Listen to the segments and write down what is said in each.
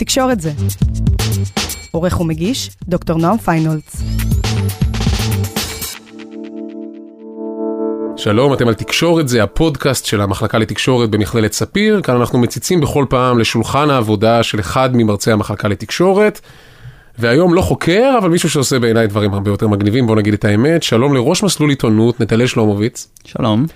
תקשורת זה. עורך ומגיש, דוקטור נועם פיינולץ. שלום, אתם על תקשורת, זה הפודקאסט של המחלקה לתקשורת במכללת ספיר. כאן אנחנו מציצים בכל פעם לשולחן העבודה של אחד ממרצי המחלקה לתקשורת. והיום לא חוקר, אבל מישהו שעושה בעיניי דברים הרבה יותר מגניבים, בוא נגיד את האמת. שלום לראש מסלול עיתונות, נתנאל שלומוביץ. שלום.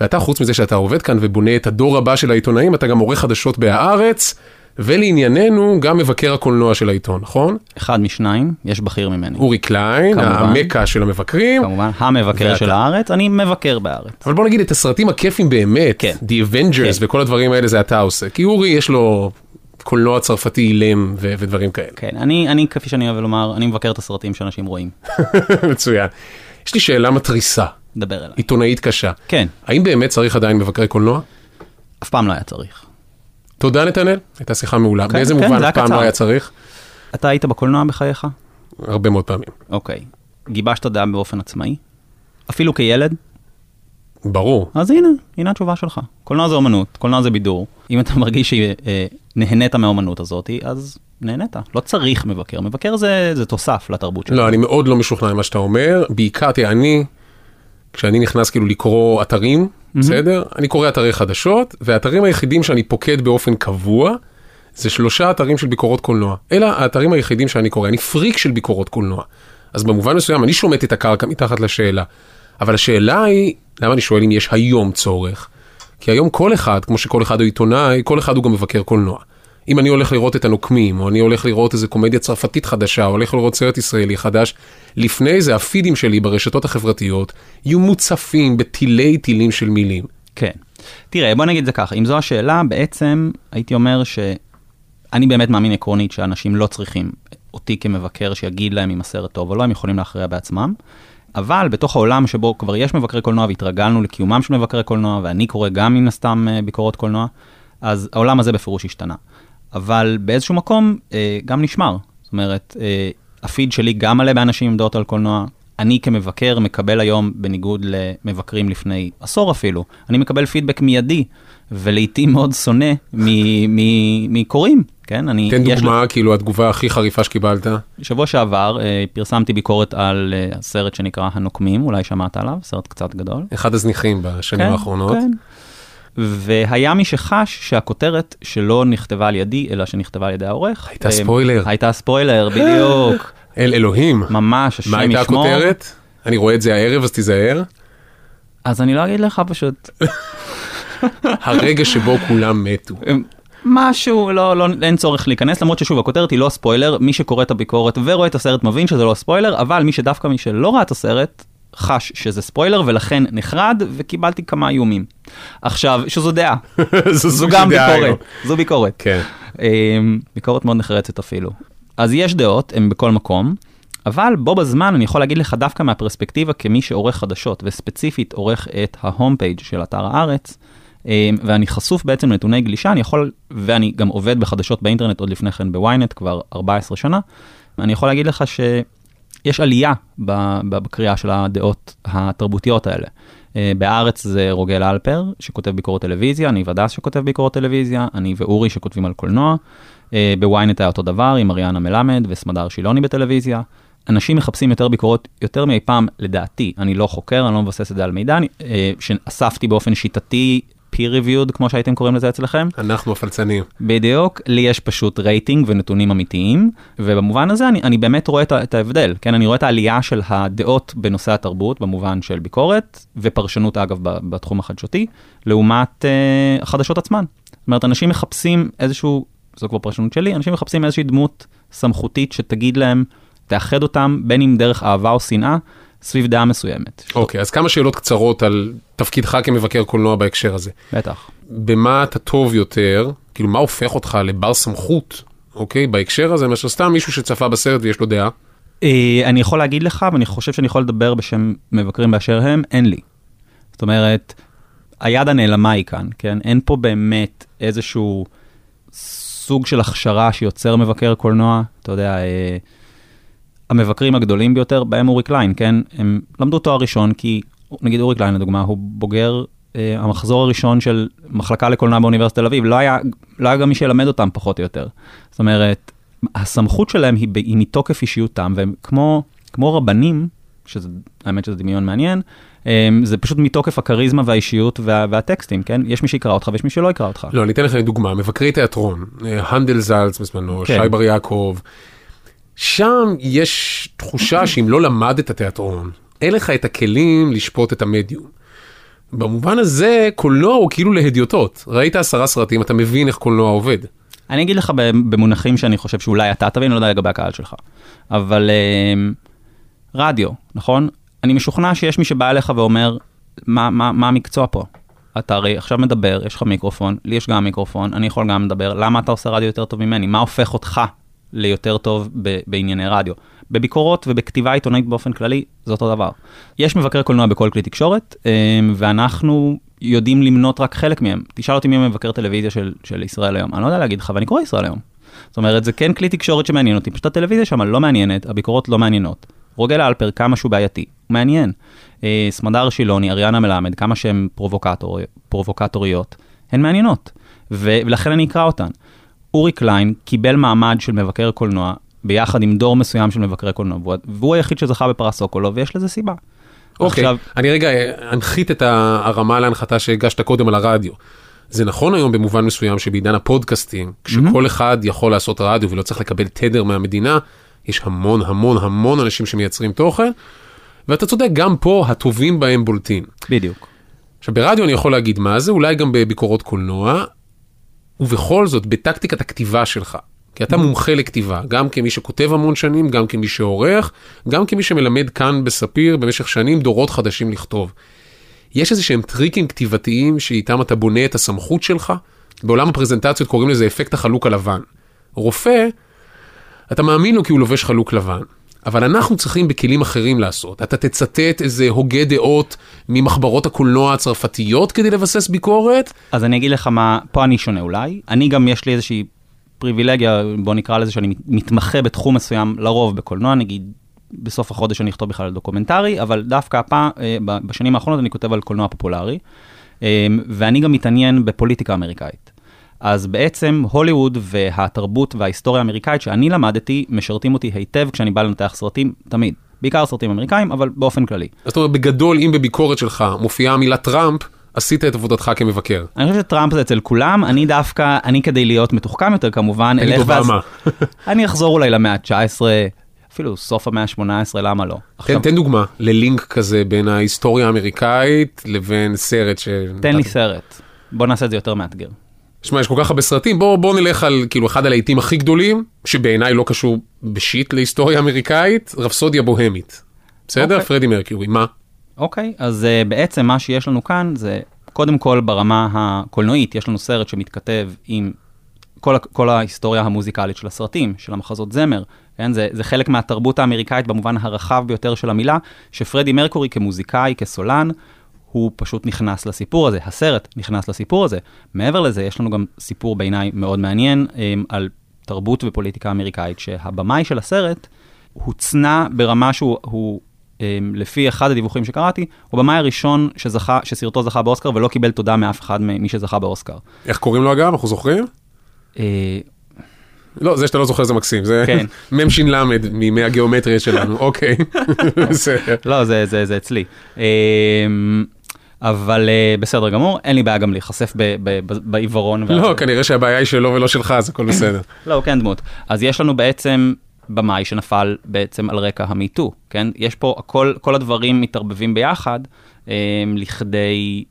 ואתה, חוץ מזה שאתה עובד כאן ובונה את הדור הבא של העיתונאים, אתה גם עורך חדשות בהארץ, ולענייננו, גם מבקר הקולנוע של העיתון, נכון? אחד משניים, יש בכיר ממני. אורי קליין, כמובן. המקה של המבקרים. כמובן, המבקר ואתה. של הארץ, אני מבקר בארץ. אבל בוא נגיד את הסרטים הכיפים באמת, כן. The Avengers כן. וכל הדברים האלה זה אתה עושה. כי אורי יש לו קולנוע צרפתי אילם ו- ודברים כאלה. כן, אני, אני, כפי שאני אוהב לומר, אני מבקר את הסרטים שאנשים רואים. מצוין. יש לי שאלה מתריסה, דבר אליי. עיתונאית קשה. כן, האם באמת צריך עדיין מבקרי קולנוע? אף פעם לא היה צריך. תודה נתנאל, הייתה שיחה מעולה. כן, באיזה כן, מובן אף פעם. לא היה צריך? אתה היית בקולנוע בחייך? הרבה מאוד פעמים. אוקיי. גיבשת דעה באופן עצמאי? אפילו כילד? ברור. אז הנה, הנה התשובה שלך. קולנוע זה אומנות, קולנוע זה בידור. אם אתה מרגיש שנהנית מהאומנות הזאת, אז נהנית. לא צריך מבקר. מבקר זה, זה תוסף לתרבות שלך. לא, אני מאוד לא משוכנע ממה שאתה אומר. בעיקר, תראה, אני, כשאני נכנס כאילו לקרוא אתרים, בסדר? אני קורא אתרי חדשות, והאתרים היחידים שאני פוקד באופן קבוע, זה שלושה אתרים של ביקורות קולנוע. אלה האתרים היחידים שאני קורא. אני פריק של ביקורות קולנוע. אז במובן מסוים אני שומט את הקרקע מתחת לשאלה. אבל השאלה היא, למה אני שואל אם יש היום צורך? כי היום כל אחד, כמו שכל אחד הוא עיתונאי, כל אחד הוא גם מבקר קולנוע. אם אני הולך לראות את הנוקמים, או אני הולך לראות איזה קומדיה צרפתית חדשה, או הולך לראות סרט ישראלי חדש, לפני זה הפידים שלי ברשתות החברתיות יהיו מוצפים בתילי תילים של מילים. כן. תראה, בוא נגיד את זה ככה, אם זו השאלה, בעצם הייתי אומר שאני באמת מאמין עקרונית שאנשים לא צריכים אותי כמבקר שיגיד להם אם הסרט טוב או לא, הם יכולים להכריע בעצמם. אבל בתוך העולם שבו כבר יש מבקרי קולנוע והתרגלנו לקיומם של מבקרי קולנוע, ואני קורא גם מן הסתם אה, ביקורות קולנוע, אז העולם הזה בפירוש השתנה. אבל באיזשהו מקום אה, גם נשמר. זאת אומרת, אה, הפיד שלי גם מלא באנשים עם דעות על קולנוע. אני כמבקר מקבל היום, בניגוד למבקרים לפני עשור אפילו, אני מקבל פידבק מיידי, ולעיתים מאוד שונא מקוראים, כן? אני, תן דוגמה, כאילו התגובה הכי חריפה שקיבלת. שבוע שעבר אה, פרסמתי ביקורת על אה, הסרט שנקרא הנוקמים, אולי שמעת עליו, סרט קצת גדול. אחד הזניחים בשנים האחרונות. כן. והיה מי שחש שהכותרת שלא נכתבה על ידי, אלא שנכתבה על ידי העורך. הייתה אה, ספוילר. הייתה ספוילר, בדיוק. אל אלוהים. ממש, השם מה ישמור. הייתה הכותרת? אני רואה את זה הערב, אז תיזהר. אז אני לא אגיד לך פשוט. הרגע שבו כולם מתו. משהו, לא, לא, אין צורך להיכנס, למרות ששוב, הכותרת היא לא ספוילר, מי שקורא את הביקורת ורואה את הסרט מבין שזה לא ספוילר, אבל מי שדווקא מי שלא ראה את הסרט, חש שזה ספוילר, ולכן נחרד, וקיבלתי כמה איומים. עכשיו, שזו דעה, זו זו גם. ביקורת, זו ביקורת. כן. אמ, ביקורת מאוד נחרצת אפילו. אז יש דעות, הן בכל מקום, אבל בו בזמן אני יכול להגיד לך דווקא מהפרספקטיבה כמי שעורך חדשות, וספציפית עורך את ה home page של אתר הארץ, אמ, ואני חשוף בעצם לנתוני גלישה, אני יכול, ואני גם עובד בחדשות באינטרנט עוד לפני כן בוויינט כבר 14 שנה, אני יכול להגיד לך שיש עלייה בקריאה של הדעות התרבותיות האלה. אה, בארץ זה רוגל אלפר, שכותב ביקורת טלוויזיה, אני ודס שכותב ביקורת טלוויזיה, אני ואורי שכותבים על קולנוע. אה, בוויינט היה אותו דבר עם אריאנה מלמד וסמדר שילוני בטלוויזיה. אנשים מחפשים יותר ביקורות יותר מאי פעם, לדעתי, אני לא חוקר, אני לא מבסס את זה על מידע, אני, אה, שאספתי באופן שיטתי, peer reviewed, כמו שהייתם קוראים לזה אצלכם. אנחנו הפלצנים. בדיוק, לי יש פשוט רייטינג ונתונים אמיתיים, ובמובן הזה אני, אני באמת רואה את, את ההבדל, כן? אני רואה את העלייה של הדעות בנושא התרבות, במובן של ביקורת, ופרשנות אגב ב- בתחום החדשותי, לעומת uh, החדשות עצמן. זאת אומרת, אנשים מחפשים איזשהו, זו כבר פרשנות שלי, אנשים מחפשים איזושהי דמות סמכותית שתגיד להם, תאחד אותם, בין אם דרך אהבה או שנאה, סביב דעה מסוימת. אוקיי, אז כמה שאלות קצרות על תפקידך כמבקר קולנוע בהקשר הזה. בטח. במה אתה טוב יותר, כאילו מה הופך אותך לבר סמכות, אוקיי, בהקשר הזה, מאשר סתם מישהו שצפה בסרט ויש לו דעה? אה, אני יכול להגיד לך, ואני חושב שאני יכול לדבר בשם מבקרים באשר הם, אין לי. זאת אומרת, היד הנעלמה היא כאן, כן? אין פה באמת איזשהו סוג של הכשרה שיוצר מבקר קולנוע, אתה יודע, אה, המבקרים הגדולים ביותר, בהם אורי קליין, כן? הם למדו תואר ראשון, כי נגיד אורי קליין לדוגמה, הוא בוגר אה, המחזור הראשון של מחלקה לקולנוע באוניברסיטת תל אביב, לא היה, לא היה גם מי שילמד אותם פחות או יותר. זאת אומרת, הסמכות שלהם היא, היא מתוקף אישיותם, והם כמו, כמו רבנים, שזה, האמת שזה דמיון מעניין, אה, זה פשוט מתוקף הכריזמה והאישיות וה, והטקסטים, כן? יש מי שיקרא אותך ויש מי שלא יקרא אותך. לא, אני אתן לך דוגמה, מבקרי תיאטרון, אה, הנדל זלץ בזמנו, כן. שי בר יעקב, שם יש תחושה שאם לא למדת תיאטרון, אין לך את הכלים לשפוט את המדיום. במובן הזה, קולנוע הוא כאילו להדיוטות. ראית עשרה סרטים, אתה מבין איך קולנוע עובד. אני אגיד לך במונחים שאני חושב שאולי אתה תבין, לא יודע לגבי הקהל שלך. אבל אה, רדיו, נכון? אני משוכנע שיש מי שבא אליך ואומר, מה, מה, מה המקצוע פה? אתה הרי עכשיו מדבר, יש לך מיקרופון, לי יש גם מיקרופון, אני יכול גם לדבר, למה אתה עושה רדיו יותר טוב ממני? מה הופך אותך ליותר טוב ב- בענייני רדיו? בביקורות ובכתיבה עיתונאית באופן כללי, זה אותו דבר. יש מבקרי קולנוע בכל כלי תקשורת, אה, ואנחנו יודעים למנות רק חלק מהם. תשאל אותי מי מבקר טלוויזיה של, של ישראל היום, אני לא יודע להגיד לך, ואני קורא ישראל היום. זאת אומרת, זה כן כלי תקשורת שמעניין אותי, פשוט הטלוויזיה שם לא מעניינת, הביקורות לא מעניינות. רוגל אלפר, כמה שהוא בעייתי, הוא מעניין. אה, סמדר שילוני, אריאנה מלמד, כמה שהן פרובוקטור, פרובוקטוריות, הן מעניינות, ו- ולכן אני אקרא אותן. אורי קליין קיבל מעמד של מבקר קולנוע ביחד עם דור מסוים של מבקרי קולנוע, והוא- היחיד שזכה בפרס סוקולוב, ויש לזה סיבה. אוקיי, עכשיו, אני רגע אנחית את הרמה להנחתה שהגשת קודם על הרדיו. זה נכון היום במובן מסוים שבעידן הפודקאסטינג, כשכל אחד יכול לעשות רדיו ולא צריך לקבל תדר מהמדינה, יש המון המון המון אנשים שמייצרים תוכן, ואתה צודק, גם פה הטובים בהם בולטים. בדיוק. עכשיו ברדיו אני יכול להגיד מה זה, אולי גם בביקורות קולנוע, ובכל זאת בטקטיקת הכתיבה שלך. כי אתה מומחה לכתיבה, גם כמי שכותב המון שנים, גם כמי שעורך, גם כמי שמלמד כאן בספיר במשך שנים דורות חדשים לכתוב. יש איזה שהם טריקים כתיבתיים שאיתם אתה בונה את הסמכות שלך? בעולם הפרזנטציות קוראים לזה אפקט החלוק הלבן. רופא, אתה מאמין לו כי הוא לובש חלוק לבן. אבל אנחנו צריכים בכלים אחרים לעשות. אתה תצטט איזה הוגה דעות ממחברות הקולנוע הצרפתיות כדי לבסס ביקורת? אז אני אגיד לך מה, פה אני שונה אולי. אני גם, יש לי איזושהי פריבילגיה, בוא נקרא לזה שאני מתמחה בתחום מסוים, לרוב בקולנוע, נגיד בסוף החודש אני אכתוב בכלל דוקומנטרי, אבל דווקא הפעם, אה, בשנים האחרונות אני כותב על קולנוע פופולרי, אה, ואני גם מתעניין בפוליטיקה אמריקאית. אז בעצם הוליווד והתרבות וההיסטוריה האמריקאית שאני למדתי, משרתים אותי היטב כשאני בא לנתח סרטים, תמיד. בעיקר סרטים אמריקאים, אבל באופן כללי. זאת אומרת, בגדול, אם בביקורת שלך מופיעה המילה טראמפ, עשית את עבודתך כמבקר. אני חושב שטראמפ זה אצל כולם, אני דווקא, אני כדי להיות מתוחכם יותר כמובן, אלך ואז- אובמה. אני אחזור אולי למאה ה-19, אפילו סוף המאה ה-18, למה לא? תן, תן דוגמה ללינק כזה בין ההיסטוריה האמריקאית לבין סרט ש... תן לי סרט. בוא נעשה את זה יותר מאתגר. שמע, יש כל כך הרבה סרטים, בוא, בוא נלך על כאילו אחד הלהיטים הכי גדולים, שבעיניי לא קשור בשיט להיסטוריה אמריקאית, רפסודיה בוהמית. בסדר? אוקיי. פרדי מרקיורי, מה? אוקיי, אז uh, בעצם מה שיש לנו כאן זה, קודם כל ברמה הקולנועית, יש לנו סרט שמתכתב עם כל, כל ההיסטוריה המוזיקלית של הסרטים, של המחזות זמר. כן? זה, זה חלק מהתרבות האמריקאית במובן הרחב ביותר של המילה, שפרדי מרקורי כמוזיקאי, כסולן, הוא פשוט נכנס לסיפור הזה, הסרט נכנס לסיפור הזה. מעבר לזה, יש לנו גם סיפור בעיניי מאוד מעניין um, על תרבות ופוליטיקה אמריקאית, שהבמאי של הסרט הוצנע ברמה שהוא, הוא, um, לפי אחד הדיווחים שקראתי, הוא במאי הראשון שזכה, שסרטו זכה באוסקר ולא קיבל תודה מאף אחד ממי שזכה באוסקר. איך קוראים לו אגב? אנחנו זוכרים? אה, לא, זה שאתה לא זוכר זה מקסים, זה כן. מ"ש מימי הגיאומטריה שלנו, אוקיי. לא, זה, זה, זה אצלי. אבל אה, בסדר גמור, אין לי בעיה גם להיחשף בעיוורון. לא, כנראה שהבעיה היא שלו ולא שלך, אז הכל בסדר. לא, הוא כן דמות. אז יש לנו בעצם במאי שנפל בעצם על רקע המיטו, כן? יש פה, הכל, כל הדברים מתערבבים ביחד אמ, לכדי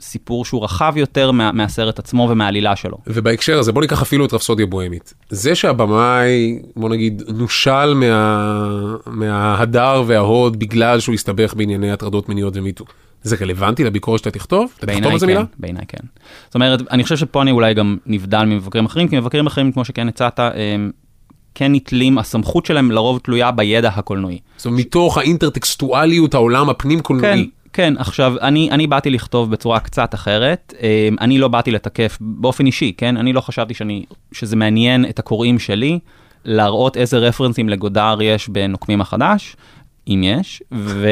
סיפור שהוא רחב יותר מה, מהסרט עצמו ומהעלילה שלו. ובהקשר הזה, בוא ניקח אפילו את רפסודיה בוהמית. זה שהבמאי, בוא נגיד, נושל מה... מההדר וההוד בגלל שהוא הסתבך בענייני הטרדות מיניות ומיטו. זה רלוונטי לביקורת שאתה תכתוב? אתה תכתוב על זה כן, מילה? בעיניי כן. זאת אומרת, אני חושב שפה אני אולי גם נבדל ממבקרים אחרים, כי מבקרים אחרים, כמו שכן הצעת, הם כן נתלים, הסמכות שלהם לרוב תלויה בידע הקולנועי. זאת אומרת, מתוך האינטרטקסטואליות, העולם הפנים כן. כן, עכשיו, אני, אני באתי לכתוב בצורה קצת אחרת, אה, אני לא באתי לתקף באופן אישי, כן? אני לא חשבתי שאני, שזה מעניין את הקוראים שלי, להראות איזה רפרנסים לגודר יש בנוקמים החדש. אם יש, ו...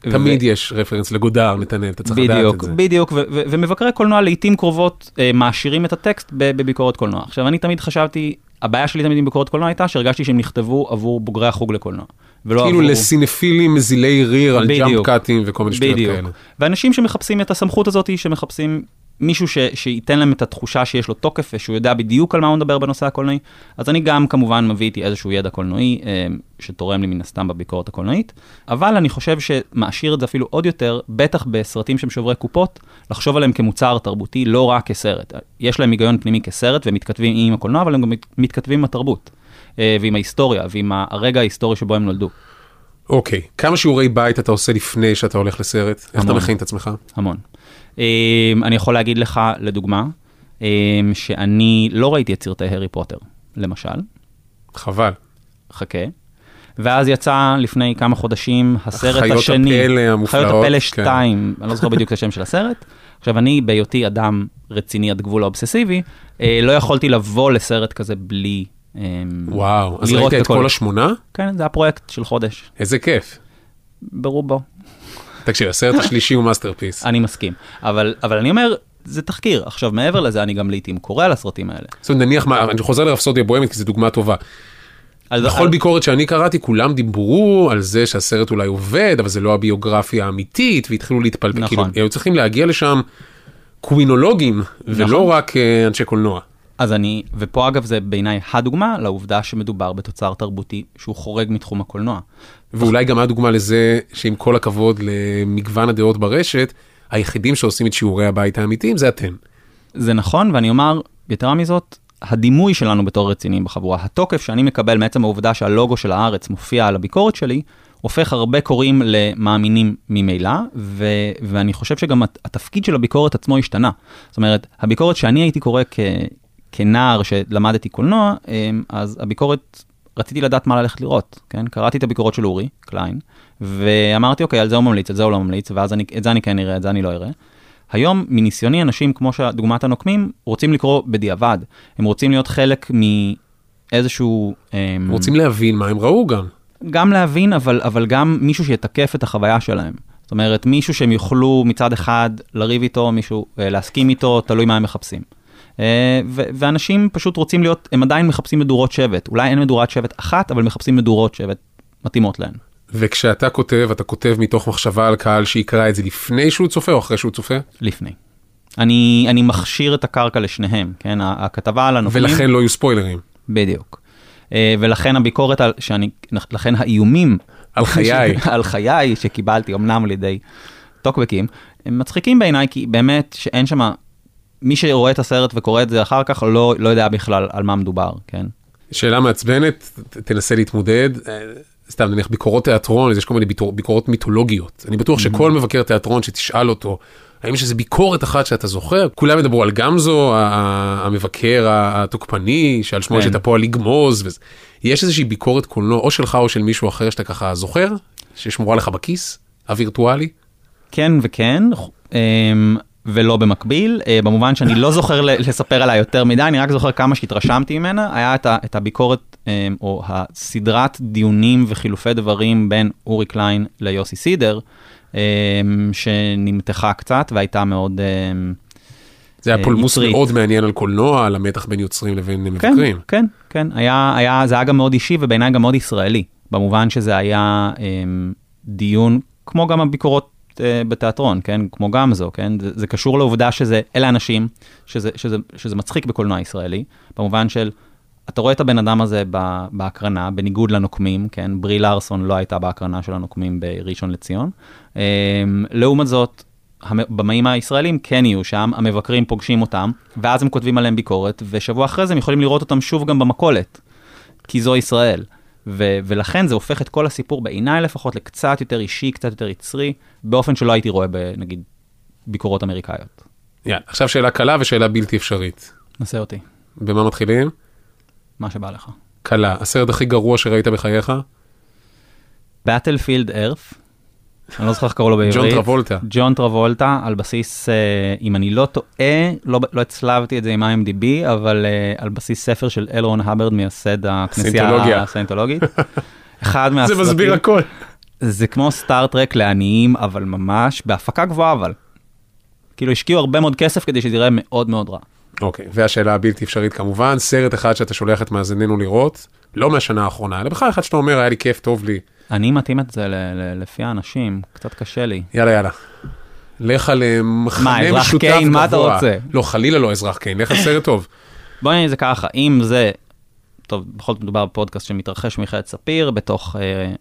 תמיד יש רפרנס לגודר, נתנאל, אתה צריך לדעת בדיוק, את זה. בדיוק, ו- ו- ומבקרי קולנוע לעיתים קרובות אה, מעשירים את הטקסט בביקורת קולנוע. עכשיו, אני תמיד חשבתי, הבעיה שלי תמיד עם ביקורת קולנוע הייתה שהרגשתי שהם נכתבו עבור בוגרי החוג לקולנוע. ולא כאילו עבור... לסינפילים מזילי ריר על בדיוק. ג'אמפ קאטים וכל מיני שטויות בדיוק. כאלה. ואנשים שמחפשים את הסמכות הזאת, שמחפשים מישהו ש, שייתן להם את התחושה שיש לו תוקף ושהוא יודע בדיוק על מה הוא מדבר בנושא הקולנועי, אז אני גם כמובן מביא איתי איזשהו ידע קולנועי אה, שתורם לי מן הסתם בביקורת הקולנועית, אבל אני חושב שמעשיר את זה אפילו עוד יותר, בטח בסרטים שהם שוברי קופות, לחשוב עליהם כמוצר תרבותי, לא רק כסרט. יש להם היגיון פנימי כסרט והם מתכתבים עם הקולנוע, אבל הם גם מת- מתכתבים עם התרבות, אה, ועם ההיסטוריה, ועם הרגע ההיסטורי שבו הם נולדו, אוקיי, כמה שיעורי בית אתה עושה לפני שאתה הולך לסרט? איך אתה המון. מכין את עצמך? המון. אה, אני יכול להגיד לך, לדוגמה, אה, שאני לא ראיתי את סרטי הארי פוטר, למשל, חבל. חכה. ואז יצא לפני כמה חודשים הסרט חיות השני, הפלא המופלאות, חיות הפלא כן. 2, אני לא זוכר בדיוק את השם של הסרט. עכשיו, אני, בהיותי אדם רציני עד גבול האובססיבי, אה, לא יכולתי לבוא לסרט כזה בלי... אה, וואו, אז ראית את. כל השמונה? כן, זה היה פרויקט של חודש, איזה כיף. ברובו. תקשיב, הסרט השלישי הוא masterpiece. אני מסכים. אבל, אבל אני אומר, זה תחקיר. עכשיו, מעבר לזה, אני גם לעיתים קורא על הסרטים האלה. זאת אומרת, נניח, מה, אני חוזר לרפסודיה בוהמית כי זו דוגמה טובה. על- בכל על- ביקורת שאני קראתי, כולם דיברו על זה שהסרט אולי עובד, אבל זה לא הביוגרפיה האמיתית, והתחילו להתפלפל. נכון. כאילו, היו צריכים להגיע לשם קווינולוגים, ולא נכון. רק אה, אנשי קולנוע. אז אני, ופה אגב זה בעיניי הדוגמה לעובדה שמדובר בתוצר תרבותי שהוא חורג מתחום הקולנוע. ואולי גם הדוגמה לזה שעם כל הכבוד למגוון הדעות ברשת, היחידים שעושים את שיעורי הבית האמיתיים זה אתם. זה נכון, ואני אומר, יתרה מזאת, הדימוי שלנו בתור רציניים בחבורה, התוקף שאני מקבל מעצם העובדה שהלוגו של הארץ מופיע על הביקורת שלי, הופך הרבה קוראים למאמינים ממילא, ו- ואני חושב שגם הת- התפקיד של הביקורת עצמו השתנה. זאת אומרת, הביקורת שאני הייתי קורא כ- כנער שלמדתי קולנוע, אמ, אז הביקורת, רציתי לדעת מה ללכת לראות, כן? קראתי את הביקורת של אורי קליין, ואמרתי, אוקיי, על זה הוא ממליץ, על זה הוא לא ממליץ, ואז אני, את זה אני כן אראה, את זה אני לא אראה. היום, מניסיוני, אנשים, כמו דוגמת הנוקמים, רוצים לקרוא בדיעבד. הם רוצים להיות חלק מאיזשהו... אמ, רוצים להבין מה הם ראו גם. גם להבין, אבל, אבל גם מישהו שיתקף את החוויה שלהם. זאת אומרת, מישהו שהם יוכלו מצד אחד לריב איתו, מישהו אה, להסכים איתו, תלוי מה הם מחפשים. אה, ואנשים פשוט רוצים להיות, הם עדיין מחפשים מדורות שבט. אולי אין מדורת שבט אחת, אבל מחפשים מדורות שבט מתאימות להן. וכשאתה כותב, אתה כותב מתוך מחשבה על קהל שיקרא את זה לפני שהוא צופה או אחרי שהוא צופה? לפני. אני, אני מכשיר את הקרקע לשניהם, כן? הכתבה על הנופלים... ולכן לא יהיו ספוילרים. בדיוק. אה, ולכן הביקורת, על, שאני, לכן האיומים על חיי. על חיי שקיבלתי אמנם על ידי טוקבקים, הם מצחיקים בעיניי כי באמת שאין שם, מי שרואה את הסרט וקורא את זה אחר כך לא, לא יודע בכלל על מה מדובר, כן? שאלה מעצבנת, תנסה להתמודד. אה, סתם נניח ביקורות תיאטרון, אז יש כל מיני ביטור- ביקורות מיתולוגיות. אני בטוח שכל מבקר תיאטרון שתשאל אותו, האם יש איזה ביקורת אחת שאתה זוכר? כולם ידברו על גמזו, המבקר התוקפני, שעל שמו כן. יש את הפועל לגמוז. וזה. יש איזושהי ביקורת קולנוע, או שלך או של מישהו אחר שאתה ככה זוכר, ששמורה לך בכיס, הווירטואלי? כן וכן, אמ, ולא במקביל, אה, במובן שאני לא זוכר לספר עליה יותר מדי, אני רק זוכר כמה שהתרשמתי ממנה, היה את, את הביקורת, אמ, או הסדרת דיונים וחילופי דברים בין אורי קליין ליוסי סידר, אמ, שנמתחה קצת והייתה מאוד... זה היה אה, פולמוס יצרית. מאוד מעניין על קולנוע, על המתח בין יוצרים לבין כן, מבקרים. כן, כן, היה, היה, זה היה גם מאוד אישי ובעיניי גם מאוד ישראלי, במובן שזה היה אמ, דיון, כמו גם הביקורות אה, בתיאטרון, כן, כמו גמזו, כן, זה, זה קשור לעובדה שזה, אלה אנשים, שזה, שזה, שזה מצחיק בקולנוע ישראלי, במובן של, אתה רואה את הבן אדם הזה בהקרנה, בניגוד לנוקמים, כן, ברי לארסון לא הייתה בהקרנה של הנוקמים בראשון לציון. אמ, לעומת זאת, הבמאים הישראלים כן יהיו שם, המבקרים פוגשים אותם, ואז הם כותבים עליהם ביקורת, ושבוע אחרי זה הם יכולים לראות אותם שוב גם במכולת, כי זו ישראל. ו- ולכן זה הופך את כל הסיפור, בעיניי לפחות, לקצת יותר אישי, קצת יותר יצרי, באופן שלא הייתי רואה בנגיד ביקורות אמריקאיות. יאללה, עכשיו שאלה קלה ושאלה בלתי אפשרית. נסה אותי, במה מתחילים? מה שבא לך. קלה, הסרט הכי גרוע שראית בחייך? Battlefield Earth, אני לא זוכר איך קראו לו בעברית. ג'ון טרבולטה. ג'ון טרבולטה, על בסיס, אה, אם אני לא טועה, לא, לא הצלבתי את זה עם IMDb, אבל אה, על בסיס ספר של אלרון הברד, מייסד הכנסייה. הסיינטולוגית. אחד זה מהסרטים, מסביר הכל. זה כמו סטארט-טרק לעניים, אבל ממש, בהפקה גבוהה אבל. כאילו השקיעו הרבה מאוד כסף כדי שזה יראה מאוד מאוד רע. אוקיי, והשאלה הבלתי אפשרית כמובן, סרט אחד שאתה שולח את מאזיננו לראות, לא מהשנה האחרונה, אלא בכלל אחד שאתה אומר, היה לי כיף, טוב לי. אני מתאים את זה ל- ל- לפי האנשים, קצת קשה לי. יאללה, יאללה. לך על אה, מחנה מה, אזרח משותף קיין? מה אתה גבוה. רוצה? לא, חלילה לא אזרח קיין, לך על סרט טוב. בוא נגיד את זה ככה, אם זה, טוב, בכל זאת מדובר בפודקאסט שמתרחש במכללת ספיר, בתוך, אה,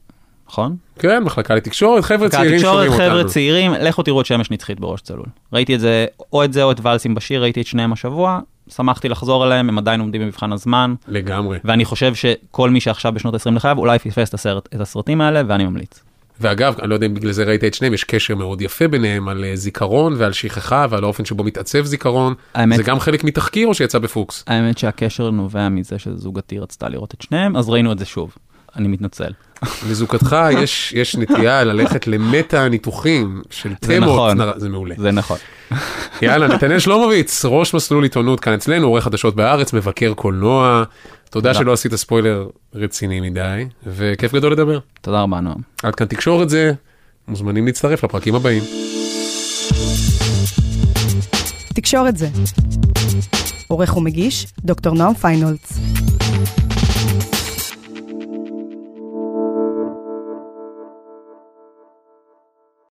נכון? כן, מחלקה לתקשורת, חבר'ה צעירים שומעים חבר'ה אותנו. צעירים, לכו תראו את שמש נצחית בראש צלול. ראיתי את זה, או את זה או את ואלסים בשיר, ראיתי את שניהם השבוע, שמחתי לחזור אליהם, הם עדיין עומדים במבחן הזמן, לגמרי. ואני חושב שכל מי שעכשיו בשנות ה-20 לחייו, אולי פספס את, הסרט, את הסרטים האלה, ואני ממליץ. ואגב, אני לא יודע אם בגלל זה ראית את שניהם, יש קשר מאוד יפה ביניהם על אה, זיכרון ועל שכחה ועל האופן שבו מתעצב זיכרון. האמת- זה גם חלק מתחקיר או שיצא בפוקס? האמת שהקשר נובע מזה שזוגתי רצתה לראות את שניהם, אז ראינו את זה שוב. אני מתנצל. לזוגתך יש, יש נטייה ללכת למטה הניתוחים של זה תמות, נכון. נר- זה מעולה. זה נכון. יאללה, נתנאל שלומוביץ, ראש מסלול עיתונות כאן אצלנו, עורך חדשות בארץ, מבקר קולנוע. תודה תודה. שלא עשית ספוילר רציני מדי, וכיף גדול לדבר. תודה רבה, נועם. עד כאן תקשורת זה, מוזמנים להצטרף לפרקים הבאים. תקשורת זה. עורך ומגיש, דוקטור נועם פיינולץ.